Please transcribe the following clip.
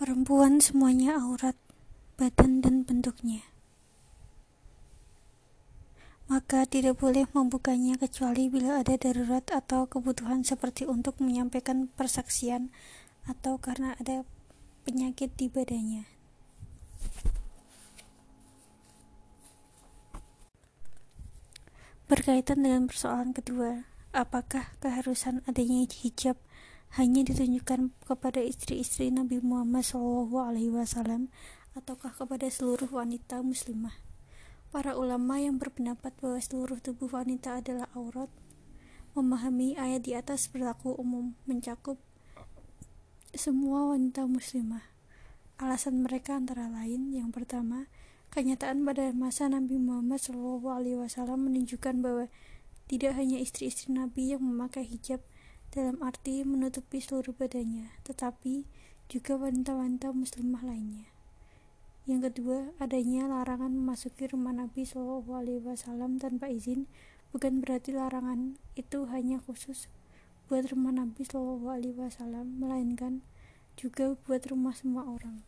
Perempuan semuanya aurat, badan dan bentuknya. Maka tidak boleh membukanya kecuali bila ada darurat atau kebutuhan seperti untuk menyampaikan persaksian atau karena ada penyakit di badannya. Berkaitan dengan persoalan kedua, apakah keharusan adanya hijab hanya ditunjukkan kepada istri-istri Nabi Muhammad SAW ataukah kepada seluruh wanita muslimah. Para ulama yang berpendapat bahwa seluruh tubuh wanita adalah aurat memahami ayat di atas berlaku umum mencakup semua wanita muslimah. Alasan mereka antara lain yang pertama, kenyataan pada masa Nabi Muhammad SAW menunjukkan bahwa tidak hanya istri-istri Nabi yang memakai hijab, dalam arti menutupi seluruh badannya, tetapi juga wanita-wanita muslimah lainnya. Yang kedua, adanya larangan memasuki rumah Nabi Shallallahu Alaihi Wasallam tanpa izin bukan berarti larangan itu hanya khusus buat rumah Nabi Shallallahu Alaihi Wasallam, melainkan juga buat rumah semua orang.